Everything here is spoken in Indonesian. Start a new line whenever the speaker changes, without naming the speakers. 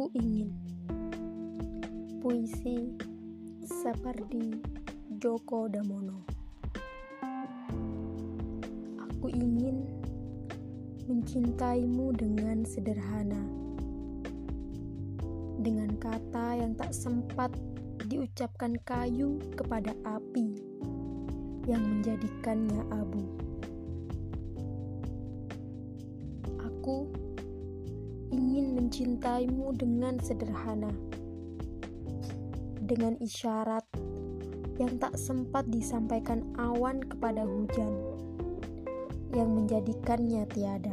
Aku ingin puisi seperti Joko Damono. Aku ingin mencintaimu dengan sederhana, dengan kata yang tak sempat diucapkan kayu kepada api yang menjadikannya abu. Aku mencintaimu dengan sederhana dengan isyarat yang tak sempat disampaikan awan kepada hujan, yang menjadikannya tiada.